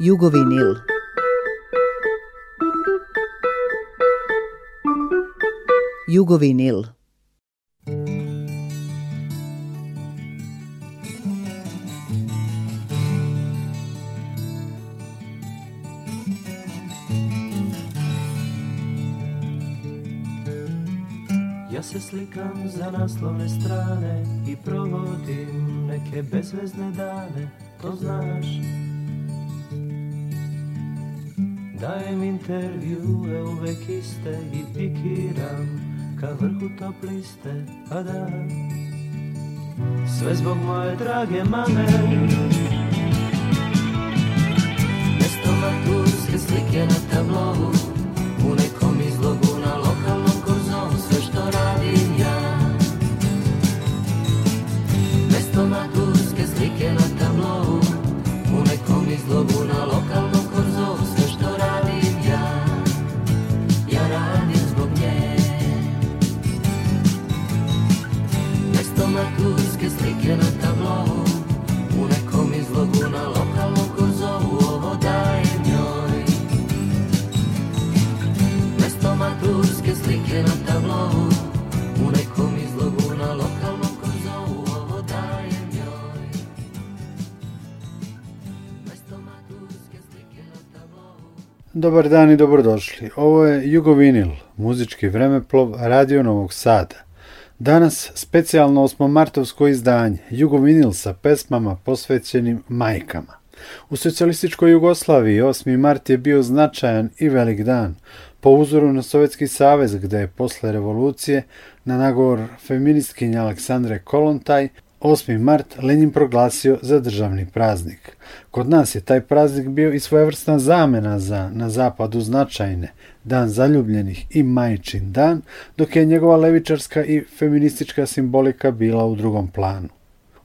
Jugovinil. nil Ja se slikam za naslovne strane i provodim neke bezvezne dane, to znaš. Dajem intervjue uvek iste i pikiram ka vrhu top liste, a pa da sve zbog moje drage mame Mesto turske slike na tablovu U nekom izlogu na lokalnom korzom Sve što radim ja Mesto turske slike na tablovu U nekom izlogu na lokalnom Dobar dan i dobrodošli. Ovo je Jugovinil, muzički vremeplov Radio Novog Sada. Danas specijalno martovsko izdanje Jugovinil sa pesmama posvećenim majkama. U socijalističkoj Jugoslaviji 8. mart je bio značajan i velik dan, po uzoru na Sovjetski savez gde je posle revolucije na nagor feministkinje Aleksandre Kolontaj 8. mart Lenin proglasio za državni praznik. Kod nas je taj praznik bio i svojevrsna zamena za na zapadu značajne Dan zaljubljenih i Majčin dan, dok je njegova levičarska i feministička simbolika bila u drugom planu.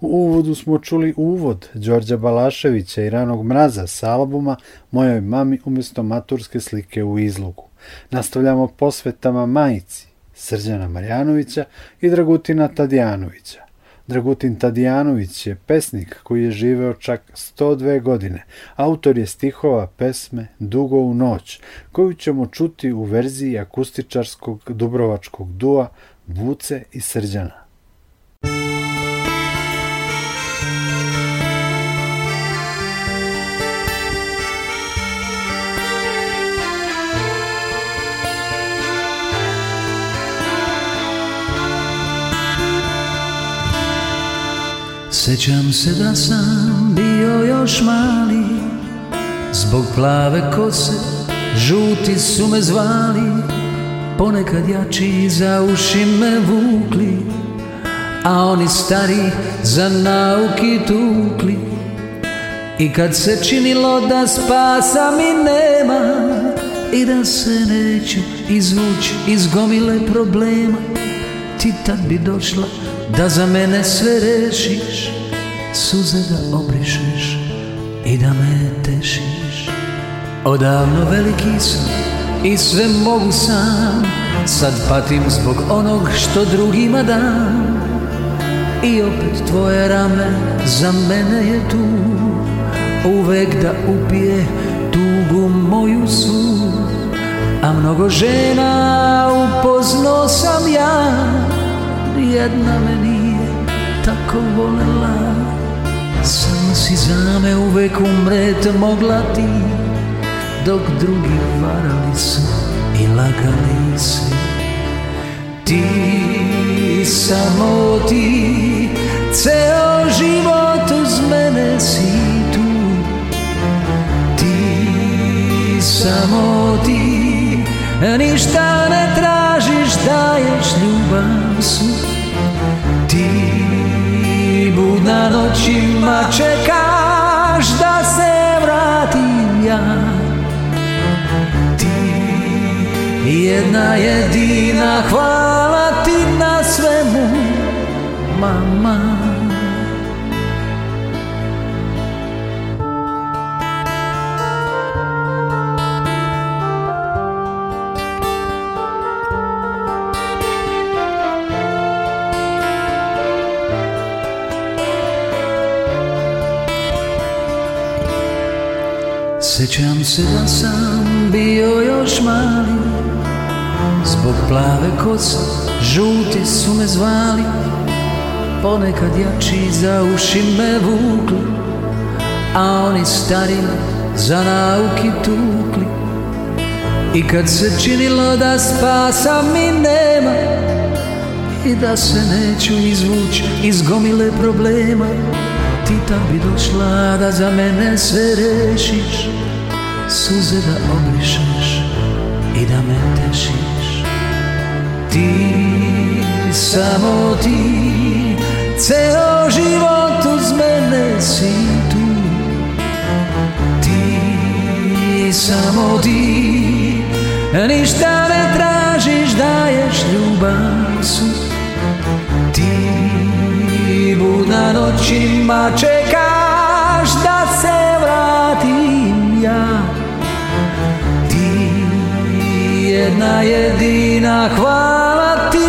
U uvodu smo čuli uvod Đorđa Balaševića i Ranog mraza s albuma Mojoj mami umjesto maturske slike u izlogu. Nastavljamo posvetama majici Srđana Marjanovića i Dragutina Tadjanovića. Dragutin Tadijanović je pesnik koji je živeo čak 102 godine. Autor je stihova pesme Dugo u noć, koju ćemo čuti u verziji akustičarskog dubrovačkog dua Buce i Srđana. Sećam se da sam bio još mali Zbog plave kose žuti su me zvali Ponekad jači za uši me vukli A oni stari za nauki tukli I kad se činilo da spasa mi nema I da se neću izvući iz gomile problema Ti tad bi došla da za mene sve rešiš Suze da obrišeš i da me tešiš Odavno veliki sam i sve mogu sam Sad patim zbog onog što drugima dam I opet tvoje rame za mene je tu Uvek da upije tugu moju su A mnogo žena upoznao sam ja jedna me nije tako volela Samo si za me uvek umret mogla ti Dok drugi varali su i lagali se Ti, samo ti, ceo život uz mene si tu Ti, samo ti, ništa ne tražiš, daješ ljubav su ti budna noćima čekaš da se vratim ja Ti jedna jedina hvala ti na Se sedam sam bio još mali Zbog plave kose žuti su me zvali Ponekad jači za uši me vukli A oni stari za nauki tukli I kad se činilo da spasa mi nema I da se neću izvući iz gomile problema Ti tam bi došla da za mene sve rešiš suze da obrišeš i da me tešiš Ti, samo ti, ceo život uz mene si tu Ti, samo ti, ništa ne tražiš, daješ ljubav su Ti, budna noćima čekaš da se vratim ja Ti jedna jedina Hvala ti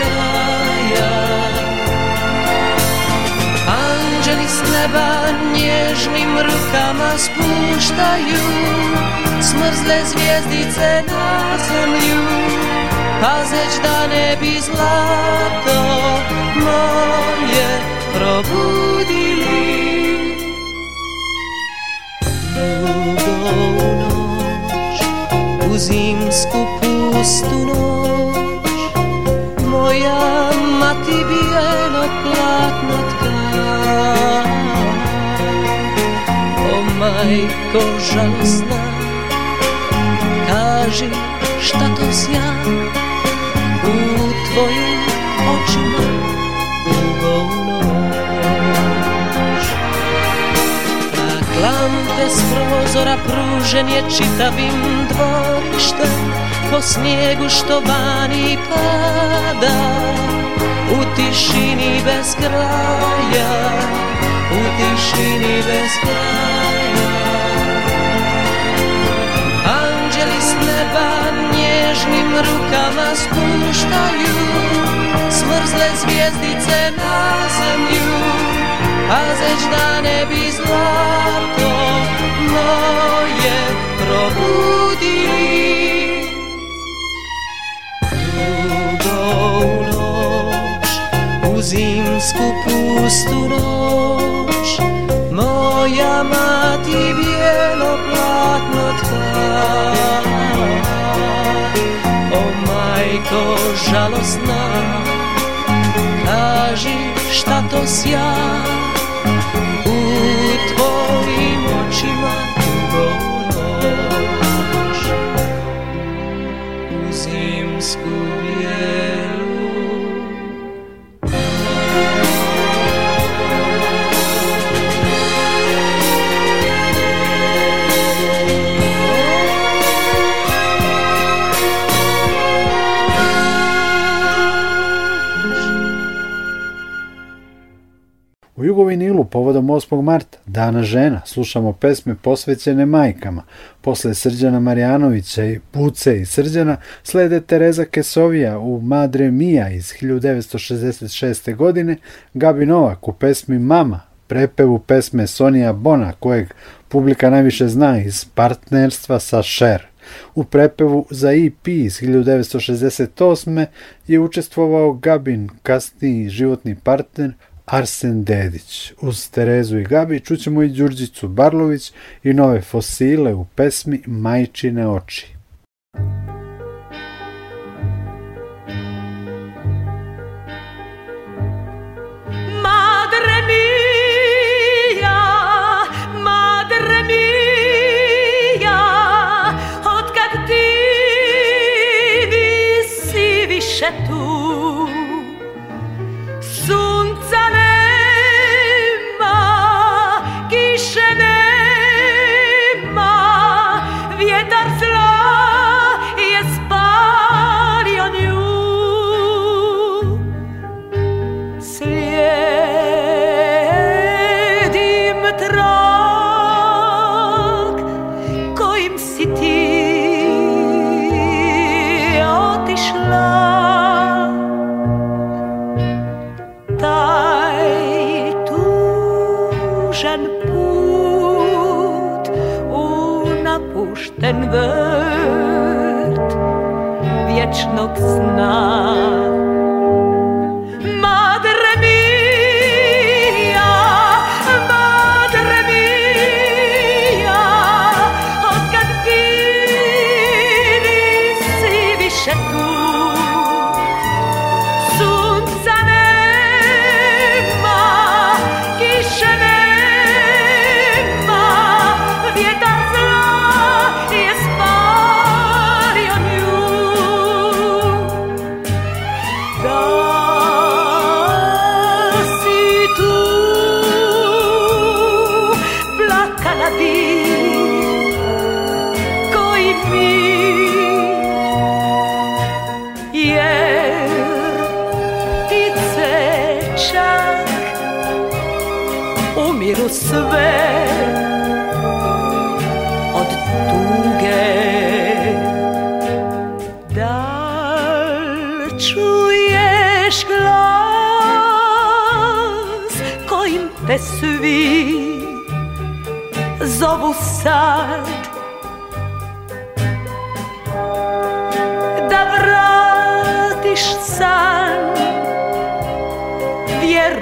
kraja Anđeli s neba nježnim rukama spuštaju smrzle zvijezdice na zemlju, pazeć da ne bi zlato moje probudili. Dugo u noć, u zimsku pustu noć, ti bi או platno נתקע. O majko žalostna, kaži šta to sja u tvojim očima. bez prozora pružen je čitavim dvorištem Po snijegu što vani pada U tišini bez kraja U tišini bez kraja Anđeli s neba nježnim rukama spuštaju Smrzle zvijezdice na zemlju a zeď na nebi zlato moje probudí. Ľudou noč, u zimsku pustu noč, moja mati bielo platno tká. O majko žalostná, kaži šta to sja povodom 8. marta, Dana žena, slušamo pesme posvećene majkama. Posle Srđana Marjanovića i Puce i Srđana slede Tereza Kesovija u Madre Mia iz 1966. godine, Gabi Novak u pesmi Mama, prepevu pesme Sonija Bona, kojeg publika najviše zna iz partnerstva sa Šer. U prepevu za EP iz 1968. je učestvovao Gabin, kasniji životni partner Arsen Dedić. Uz Terezu i Gabi čućemo i Đurđicu Barlović i nove fosile u pesmi Majčine oči. više tu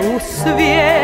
у свет.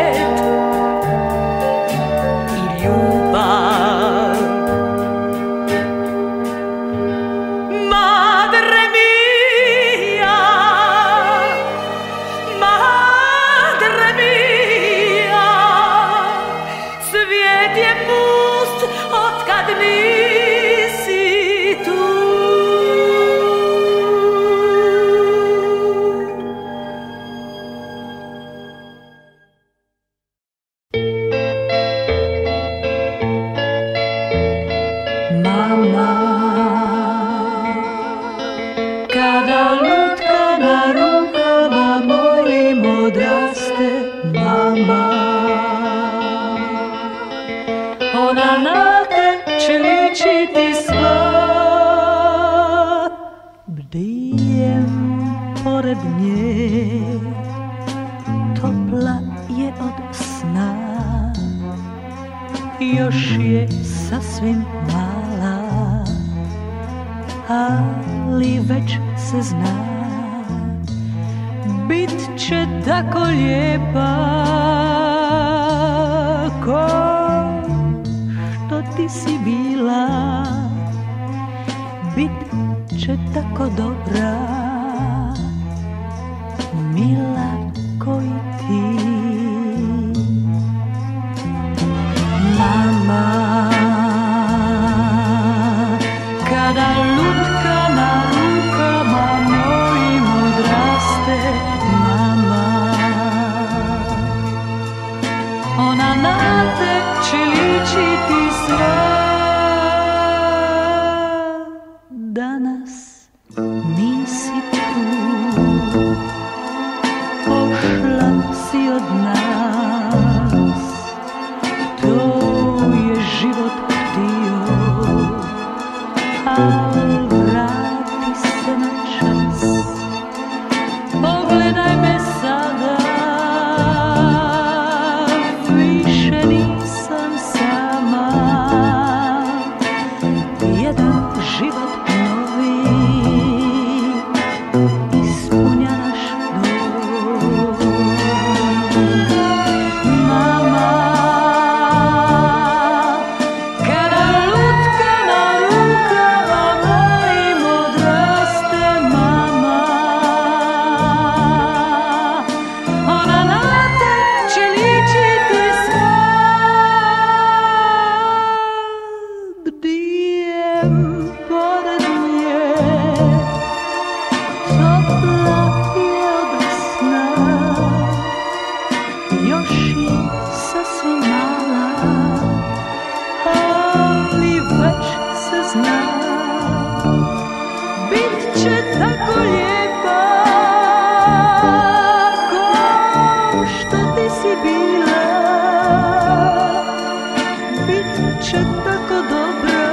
duša tako dobra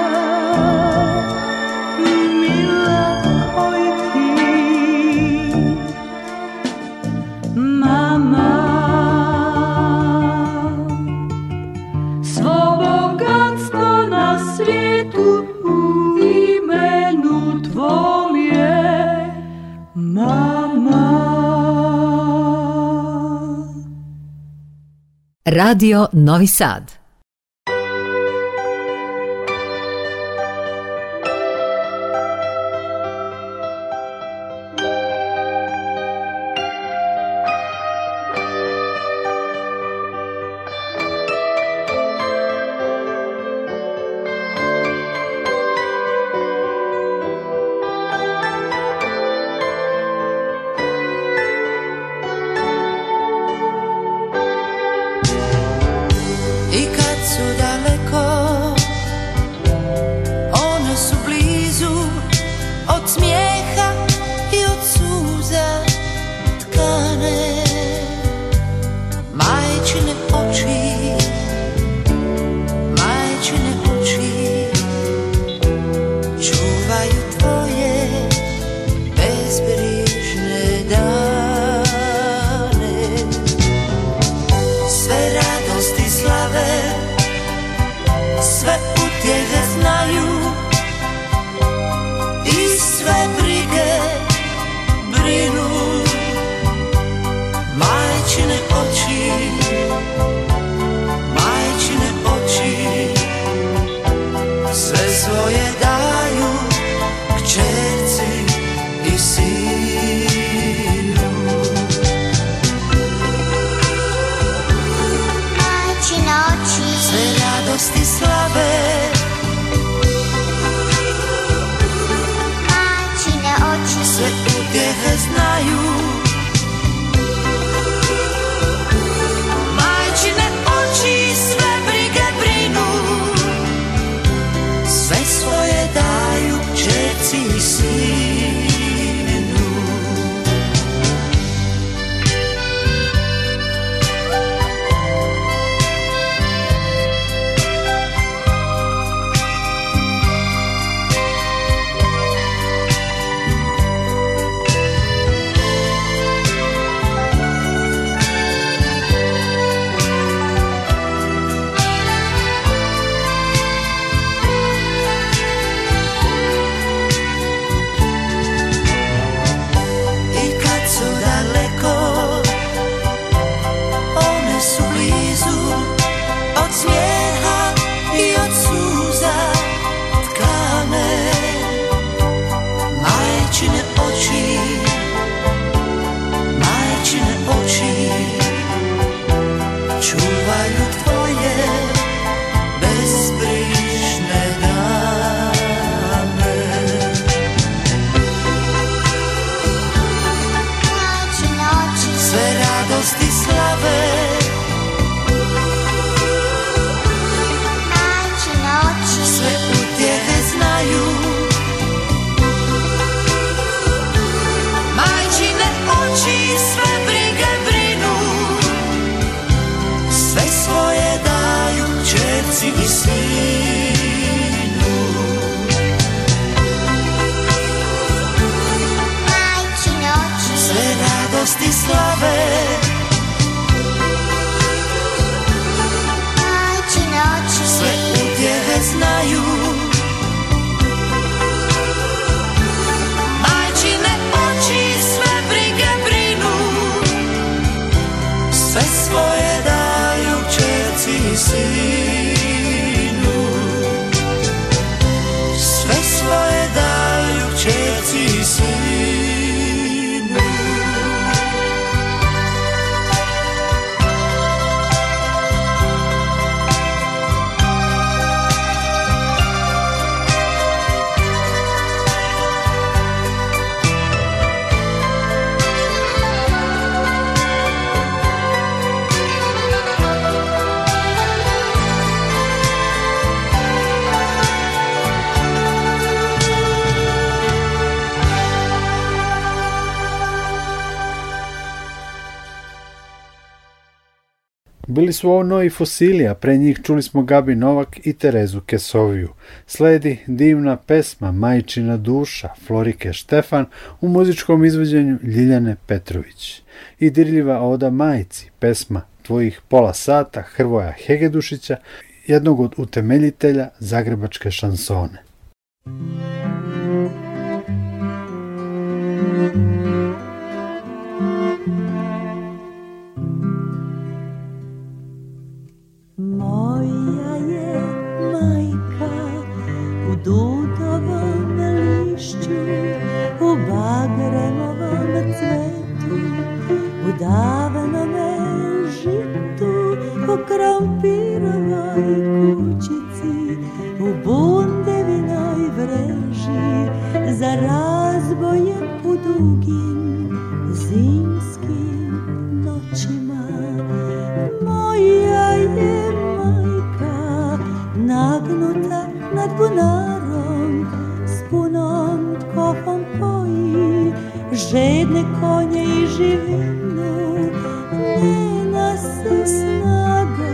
Mila oj ti Mama Svo bogatstvo na svijetu U imenu tvom je Mama Radio Novi Sad radosti slave Bili su novi i a pre njih čuli smo Gabi Novak i Terezu Kesoviju. Sledi divna pesma Majčina duša Florike Štefan u muzičkom izvođenju Ljiljane Petrović. I dirljiva oda Majici, pesma Tvojih pola sata Hrvoja Hegedušića, jednog od utemeljitelja Zagrebačke šansone. davno me po krampirovoj kućici u bundevinoj vreži za razbojem u dugim zimskim noćima. Moja je majka nagnuta nad bunarom s punom tkohom poji žedne konje i živi snaga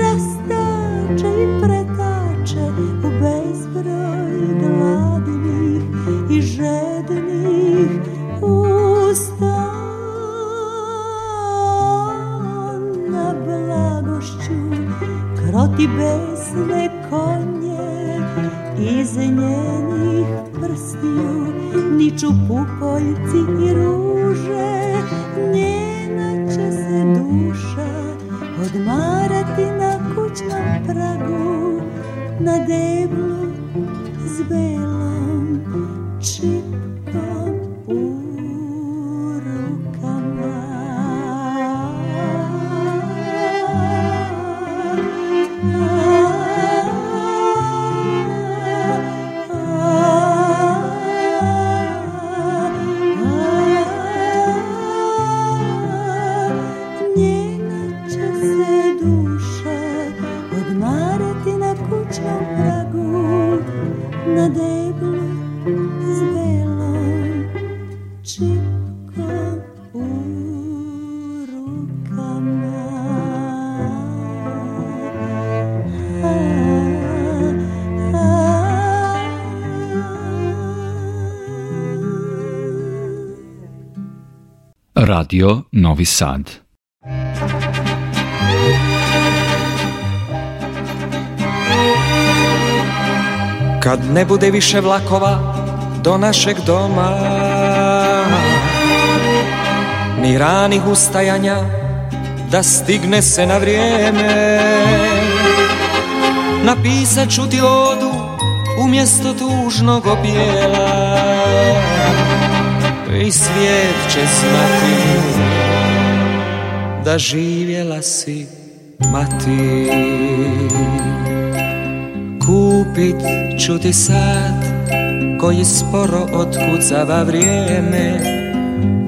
rastače i pretače u bezbroj gladinih i žednih usta na blagošću kroti besne konje iz njenih prstiju niču pupoljci i ruže odmarati na kućnom pragu na deblu s belom činom. Radio Novi Sad. Kad ne bude više vlakova do našeg doma Ni ranih ustajanja da stigne se na vrijeme Napisat ću ti odu umjesto tužnog opjela i svijet će znati da živjela si mati Kupit ću ti koji sporo otkucava vrijeme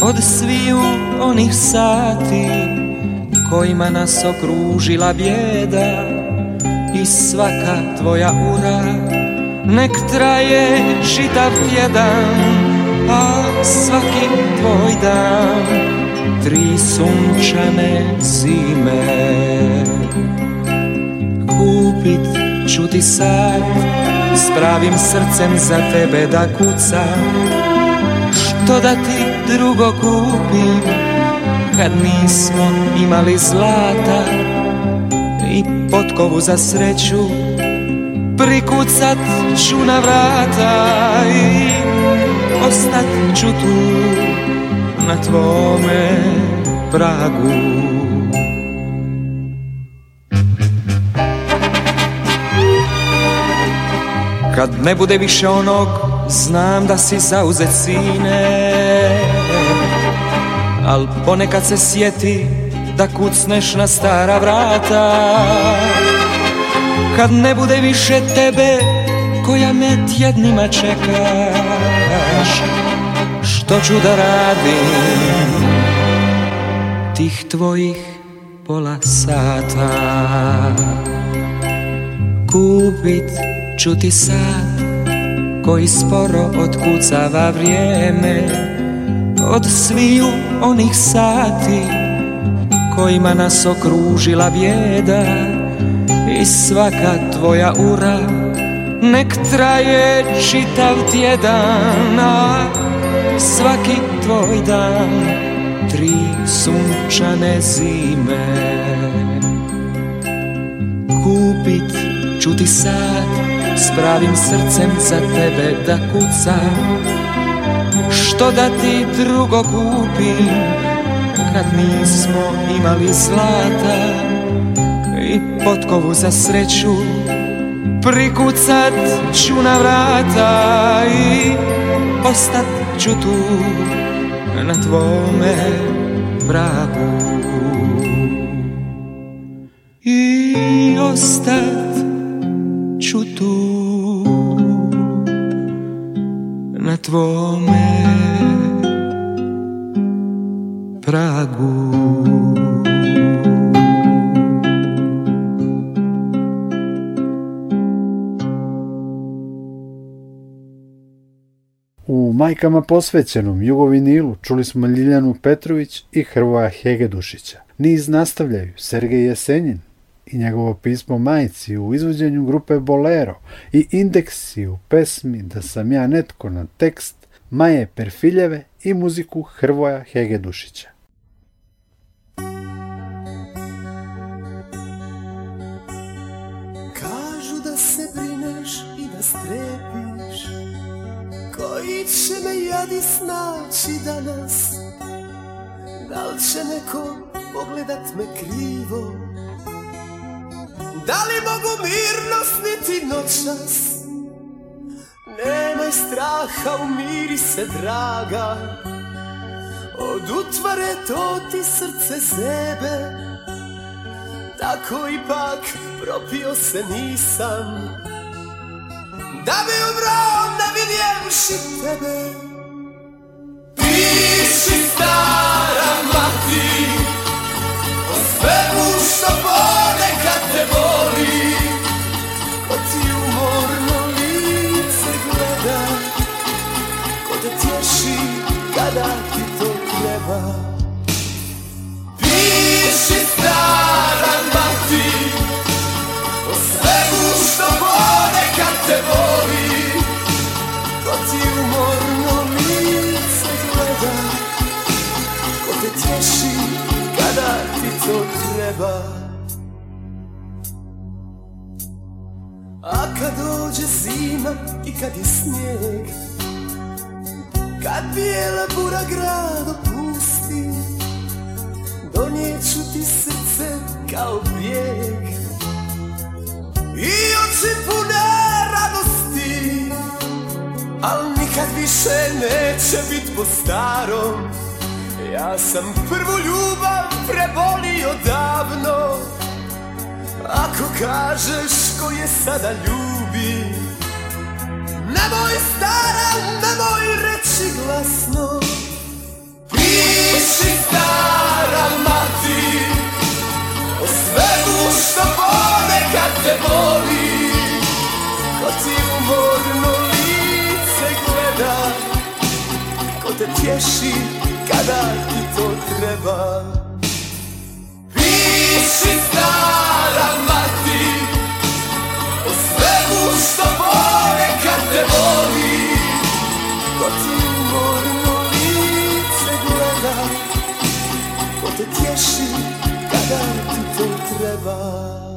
Od sviju onih sati kojima nas okružila bjeda I svaka tvoja ura nek traje čitav tjedan da Tri sunčane zime Kupit ću ti sad S pravim srcem za tebe da kuca Što da ti drugo kupim Kad nismo imali zlata I potkovu za sreću Prikucat ću na vrata I ostat ću tu na tvome pragu Kad ne bude više onog Znam da si zauze sine Al ponekad se sjeti Da kucneš na stara vrata Kad ne bude više tebe Koja me tjednima čekaš što ću da radim Tih tvojih pola sata Kupit ću ti sat Koji sporo otkucava vrijeme Od sviju onih sati Kojima nas okružila bjeda I svaka tvoja ura Nek traje čitav tjedan svaki tvoj dan Tri sunčane zime Kupit ću ti sad S pravim srcem za tebe da kuca Što da ti drugo kupim Kad nismo imali zlata I potkovu za sreću Prikucat ću na vrata I postat ću tu na tvome pragu i ostat ću tu na tvome pragu Majkama posvećenom Jugovinilu čuli smo Ljiljanu Petrović i Hrvoja Hegedušića. Niz nastavljaju Sergej Jesenjin i njegovo pismo Majici u izvođenju grupe Bolero i indeksi u pesmi Da sam ja netko na tekst Maje Perfiljeve i muziku Hrvoja Hegedušića. će me jadi snaći danas Da li će neko pogledat me krivo Da li mogu mirno sniti noćas Nemoj straha, umiri se draga Od utvare to ti srce zebe Tako ipak propio se nisam Da bi Aşık tabi što treba A kad dođe zima i kad je snijeg Kad bijela bura grad opusti Donijeću ti srce kao bijeg I oči pune radosti Al nikad više neće bit po starom ja sam prvu ljubav prebolio davno Ako kažeš ko je sada ljubi Nemoj stara, nemoj reći glasno Piši stara mati O svemu što ponekad te boli Ko ti umorno lice gleda Ko te tješi kada ti to treba Piši stara mati O svemu što vole kad te voli Ko ti umorno lice gleda Ko te tješi kada ti to treba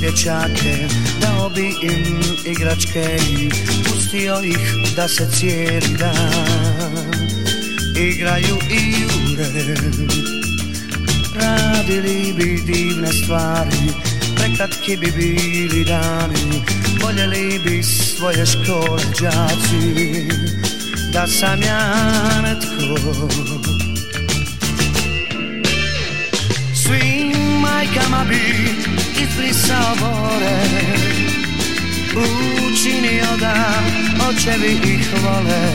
dječake Dao bi im igračke Pustio ih da se cijeli dan Igraju i jure Radili bi divne stvari Prekratki bi bili dani Voljeli bi svoje škole Da sam ja netko Svim majkama bi izbrisao more Učinio da očevi ih vole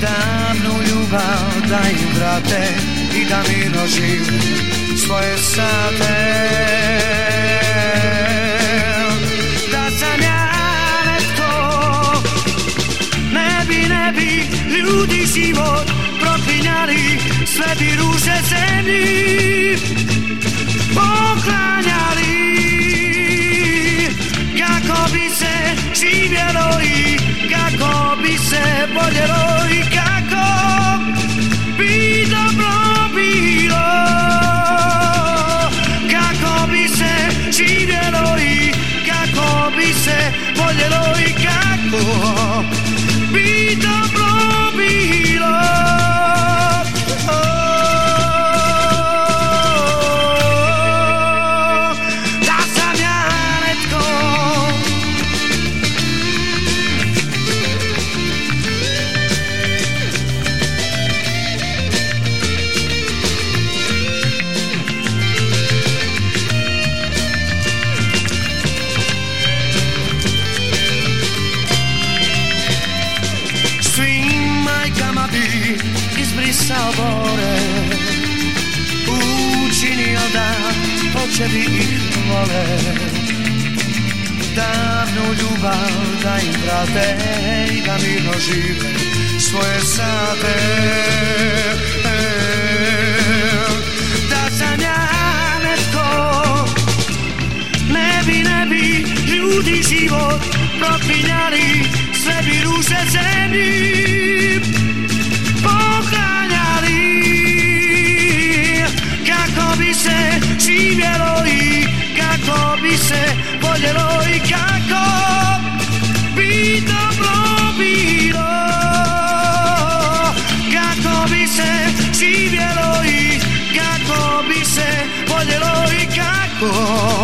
Davnu ljubav da im vrate I da mirno živ svoje sate Da sam ja netko Ne bi, ne bi ljudi život proklinjali Sve bi ruže zemlji poklanjali Kako bi se živjelo i kako bi se boljelo i kako bi dobro bilo Kako bi se živjelo i kako bi se boljelo i kako ljubav da im vrate i da mirno žive svoje sate. Da sam ja netko, ne bi, ne bi ljudi život propinjali sve bi ruše zemlji Kako bi se živjelo i kako bi se voljelo i kako people oh.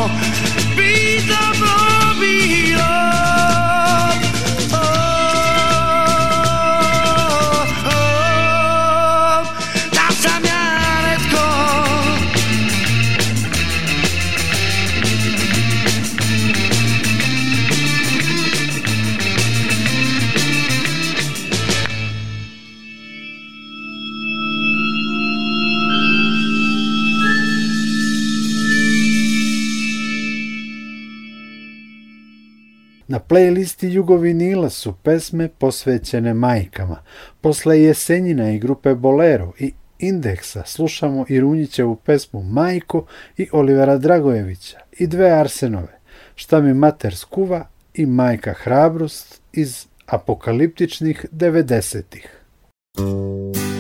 playlisti Jugovinila su pesme posvećene majkama. Posle Jesenjina i grupe Bolero i Indeksa slušamo i Runjićevu pesmu Majko i Olivera Dragojevića i dve Arsenove. Šta mi mater skuva i Majka hrabrost iz apokaliptičnih devedesetih. ih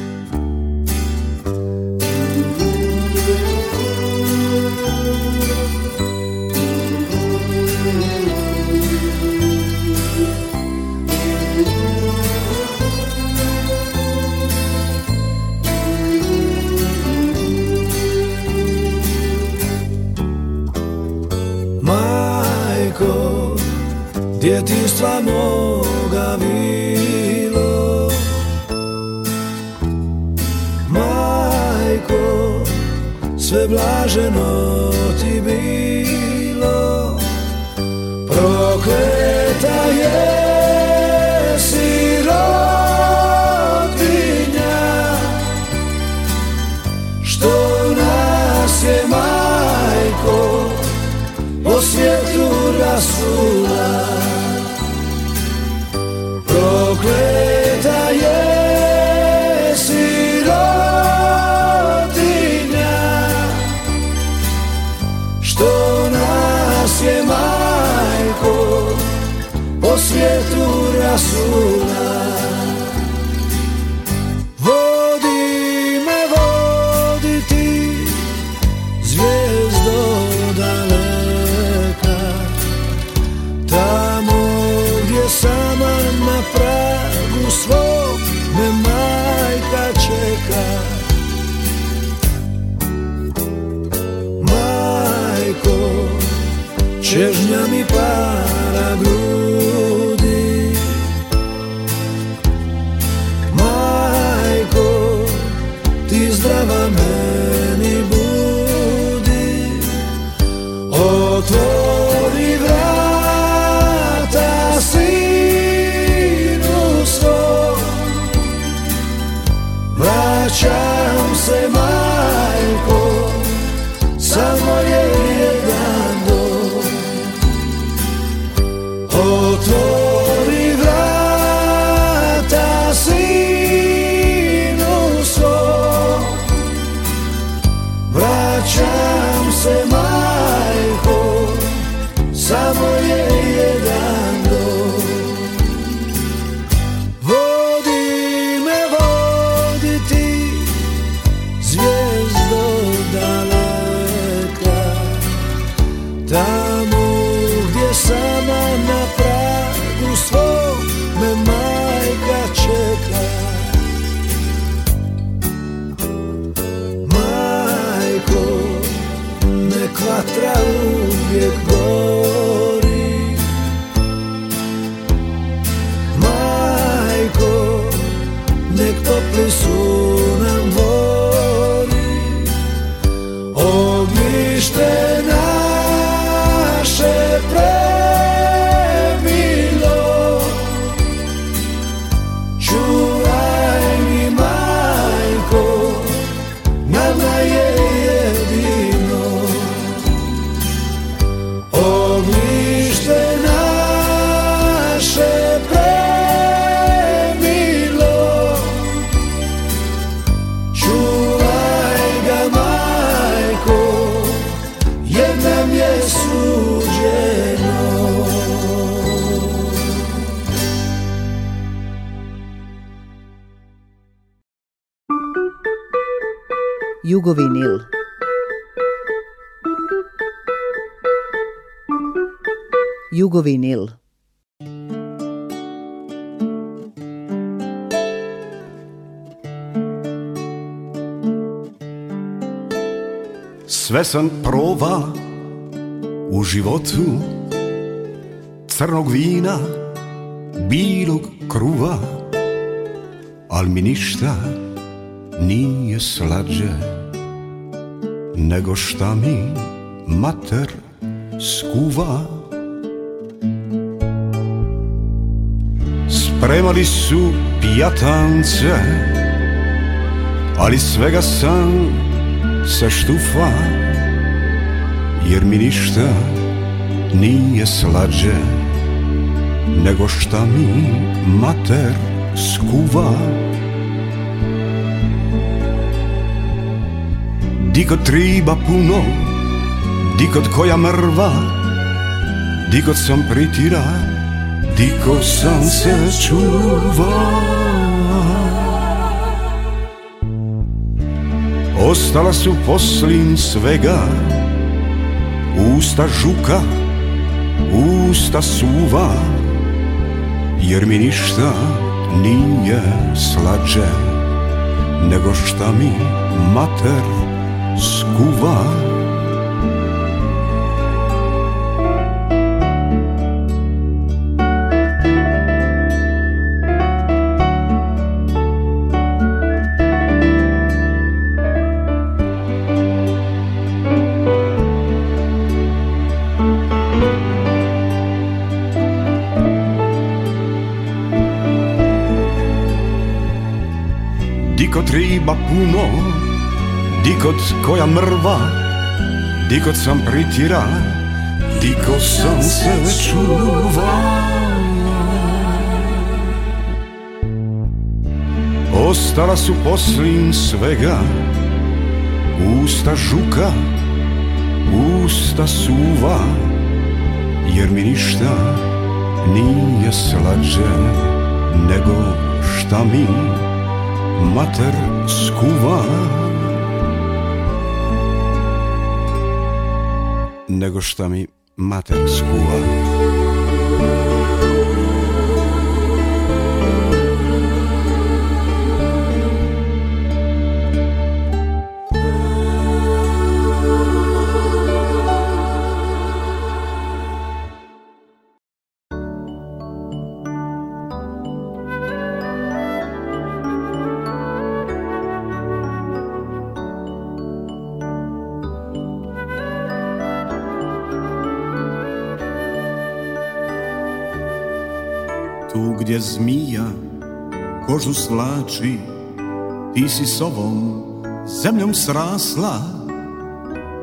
djetinstva moga bilo Majko, sve blaženo ti bilo Prokleta je siro. do nas je majko po svijetu para outra luz. vinil. Sve sam prova u životu Crnog vina, bilog kruva Al mi ništa nije slađe Nego šta mi mater skuva Premali su pijatance Ali svega sam se štufa Jer mi ništa nije slađe Nego šta mi mater skuva Di triba puno Di koja mrva Di sam pritira ko sam se čuva Ostala su poslim svega Usta žuka, usta suva Jer mi ništa nije slađe Nego šta mi mater skuva riba puno Di koja mrva Di sam pritira Diko sam se čuva Ostala su poslim svega Usta žuka Usta suva Jer mi ništa nije slađe Nego šta mi матер скува Него што ми матер скува zmija kožu slači Ti si s ovom zemljom srasla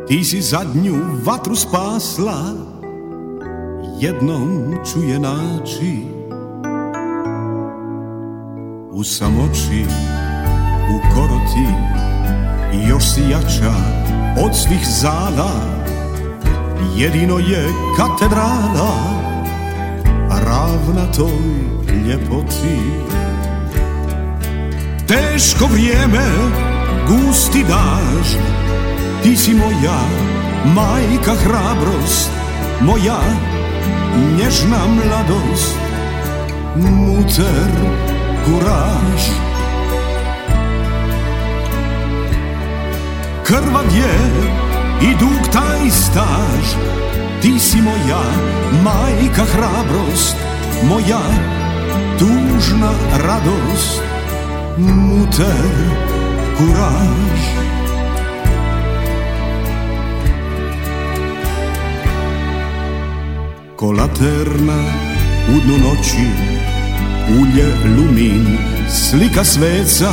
Ti si zadnju vatru spasla Jednom ću je naći U samoći, u koroti još si jača od svih zala Jedino je katedrala ravna toj ljepoti Teško vrijeme, gusti daž Ti si moja majka hrabrost Moja nježna mladost Mucer, kuraž Krvav je i dug taj staž Ti si moja majka hrabrost Moja tužna radost, muter kuraž. Kolaterna u dnu noći ulje lumin, slika sveca,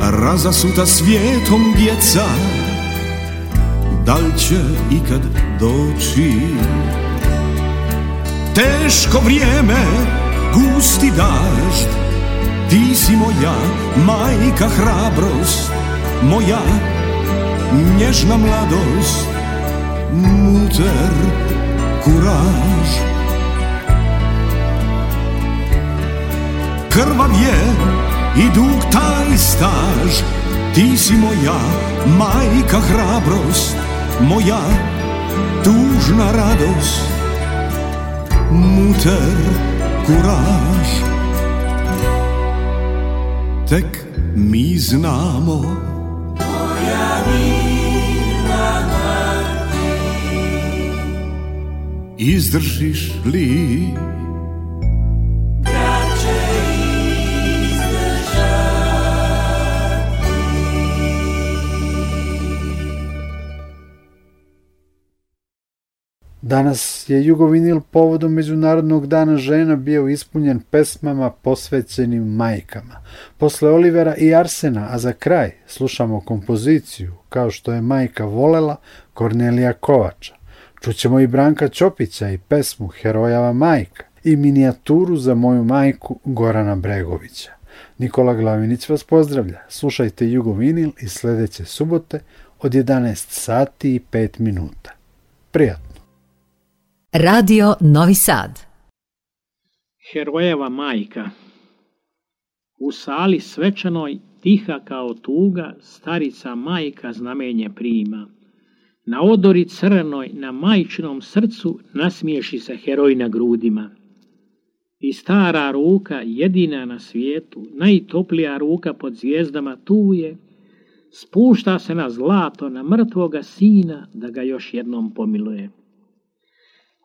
razasuta svijetom djeca, dal će ikad doći? Teško vrijeme gusti dažd Ti si moja majka hrabrost Moja nježna mladost Muter kuraž Krvav je i dug taj staž Ti si moja majka hrabrost Moja tužna radost Muter kuraž Tek mi znamo Moja mila Martina Izdržiš li Danas je Jugovinil povodom Međunarodnog dana žena bio ispunjen pesmama posvećenim majkama. Posle Olivera i Arsena, a za kraj slušamo kompoziciju kao što je majka volela Kornelija Kovača. Čućemo i Branka Ćopića i pesmu Herojava majka i minijaturu za moju majku Gorana Bregovića. Nikola Glavinić vas pozdravlja. Slušajte Jugovinil i sljedeće subote od 11 sati i 5 minuta. Prijatno! Radio Novi Sad Herojeva majka U sali svečanoj, tiha kao tuga, starica majka znamenje prima. Na odori crnoj, na majčinom srcu, nasmiješi se heroj na grudima. I stara ruka, jedina na svijetu, najtoplija ruka pod zvijezdama tu je, spušta se na zlato, na mrtvoga sina, da ga još jednom pomiluje.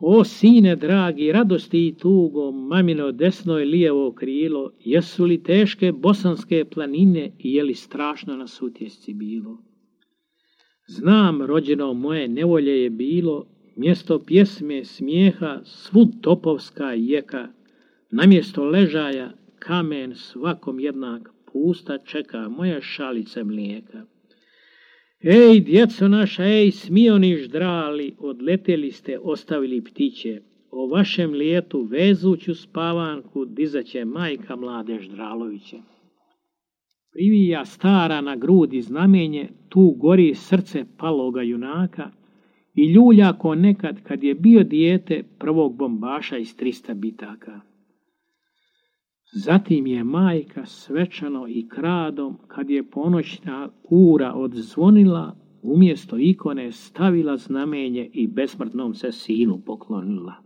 O sine dragi, radosti i tugo, mamino desno i lijevo krilo, jesu li teške bosanske planine i je li strašno na sutjesci bilo? Znam, rođeno moje, nevolje je bilo, mjesto pjesme, smijeha, svud topovska jeka, mjesto ležaja, kamen svakom jednak, pusta čeka moja šalice mlijeka. Ej, djeco naša, ej, smijoni ždrali, odleteli ste, ostavili ptiće. O vašem lijetu vezuću spavanku dizaće majka mlade Ždraloviće. Privija stara na grudi znamenje, tu gori srce paloga junaka i ljulja ko nekad kad je bio dijete prvog bombaša iz 300 bitaka. Zatim je majka svečano i kradom, kad je ponoćna ura odzvonila, umjesto ikone stavila znamenje i besmrtnom se sinu poklonila.